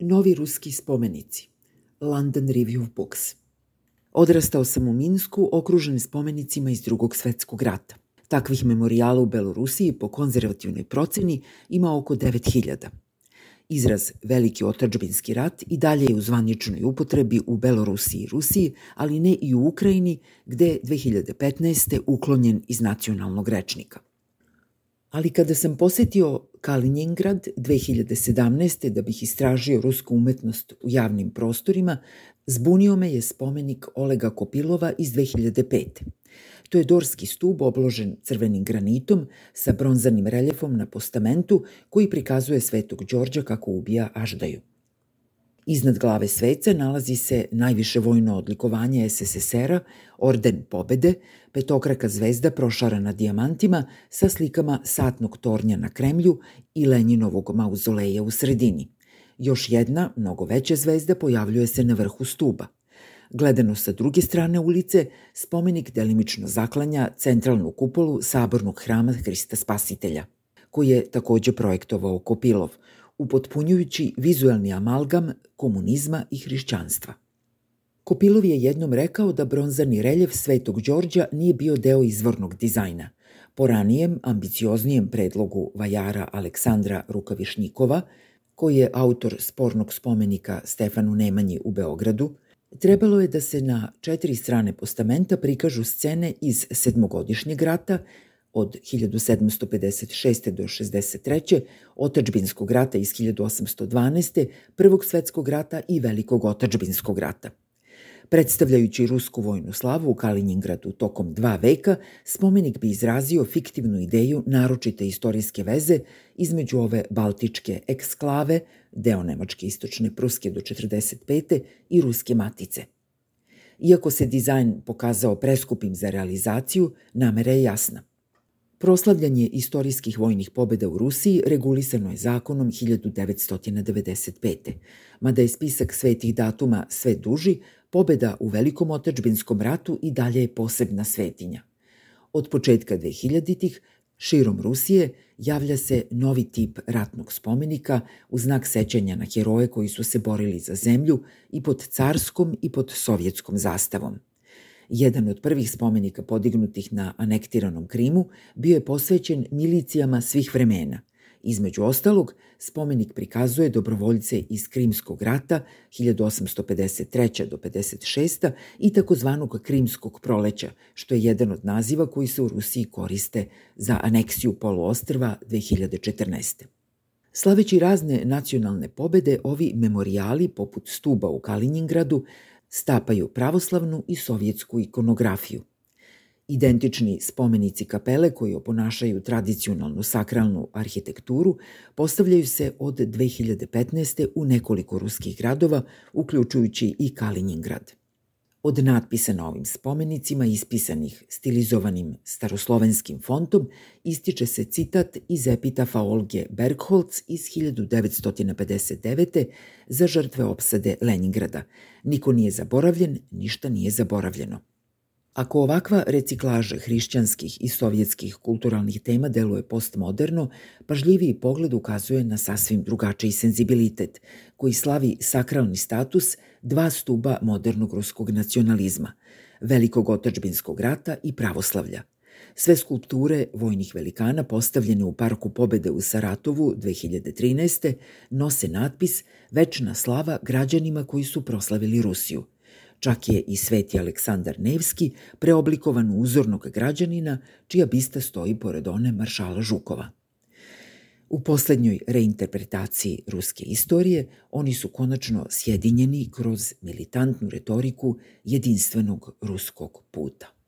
Novi ruski spomenici. London Review Books. Odrastao sam u Minsku, okružen spomenicima iz drugog svetskog rata. Takvih memorijala u Belorusiji po konzervativnoj proceni ima oko 9000. Izraz Veliki otačbinski rat i dalje je u zvaničnoj upotrebi u Belorusiji i Rusiji, ali ne i u Ukrajini, gde je 2015. uklonjen iz nacionalnog rečnika. Ali kada sam posetio Kaliningrad 2017. da bih istražio rusku umetnost u javnim prostorima, zbunio me je spomenik Olega Kopilova iz 2005. To je dorski stub obložen crvenim granitom sa bronzanim reljefom na postamentu koji prikazuje svetog Đorđa kako ubija Aždaju. Iznad glave sveca nalazi se najviše vojno odlikovanje SSSR-a, Orden pobede, petokraka zvezda prošarana dijamantima sa slikama satnog tornja na Kremlju i Lenjinovog mauzoleja u sredini. Još jedna, mnogo veća zvezda pojavljuje se na vrhu stuba. Gledano sa druge strane ulice, spomenik delimično zaklanja centralnu kupolu sabornog hrama Hrista Spasitelja, koji je takođe projektovao Kopilov – upotpunjujući vizuelni amalgam komunizma i hrišćanstva. Kopilov je jednom rekao da bronzani reljef Svetog Đorđa nije bio deo izvornog dizajna. Po ranijem, ambicioznijem predlogu vajara Aleksandra Rukavišnikova, koji je autor spornog spomenika Stefanu Nemanji u Beogradu, trebalo je da se na četiri strane postamenta prikažu scene iz sedmogodišnjeg rata, od 1756. do 63. Otačbinskog rata iz 1812. Prvog svetskog rata i Velikog otačbinskog rata. Predstavljajući rusku vojnu slavu u Kaliningradu tokom dva veka, spomenik bi izrazio fiktivnu ideju naročite istorijske veze između ove baltičke eksklave, deo Nemačke istočne Pruske do 45. i Ruske matice. Iako se dizajn pokazao preskupim za realizaciju, namera je jasna. Proslavljanje istorijskih vojnih pobeda u Rusiji regulisano je zakonom 1995. Mada je spisak svetih datuma sve duži, pobeda u Velikom otečbinskom ratu i dalje je posebna svetinja. Od početka 2000-ih širom Rusije javlja se novi tip ratnog spomenika u znak sećanja na heroje koji su se borili za zemlju i pod carskom i pod sovjetskom zastavom – Jedan od prvih spomenika podignutih na anektiranom Krimu bio je posvećen milicijama svih vremena. Između ostalog, spomenik prikazuje dobrovoljce iz Krimskog rata 1853. do 56. i takozvanog Krimskog proleća, što je jedan od naziva koji se u Rusiji koriste za aneksiju poluostrva 2014. Slaveći razne nacionalne pobede, ovi memorijali, poput stuba u Kaliningradu, stapaju pravoslavnu i sovjetsku ikonografiju. Identični spomenici kapele koji oponašaju tradicionalnu sakralnu arhitekturu postavljaju se od 2015. u nekoliko ruskih gradova, uključujući i Kaliningrad. Od natpisa na ovim spomenicima, ispisanih stilizovanim staroslovenskim fontom, ističe se citat iz epitafa Olge Bergholz iz 1959. za žrtve opsade Leningrada. Niko nije zaboravljen, ništa nije zaboravljeno. Ako ovakva reciklaža hrišćanskih i sovjetskih kulturalnih tema deluje postmoderno, pažljiviji pogled ukazuje na sasvim drugačiji senzibilitet, koji slavi sakralni status dva stuba modernog ruskog nacionalizma, velikog otačbinskog rata i pravoslavlja. Sve skulpture vojnih velikana postavljene u Parku pobede u Saratovu 2013. nose natpis Večna slava građanima koji su proslavili Rusiju – Čak je i sveti Aleksandar Nevski preoblikovan u uzornog građanina, čija bista stoji pored one maršala Žukova. U poslednjoj reinterpretaciji ruske istorije oni su konačno sjedinjeni kroz militantnu retoriku jedinstvenog ruskog puta.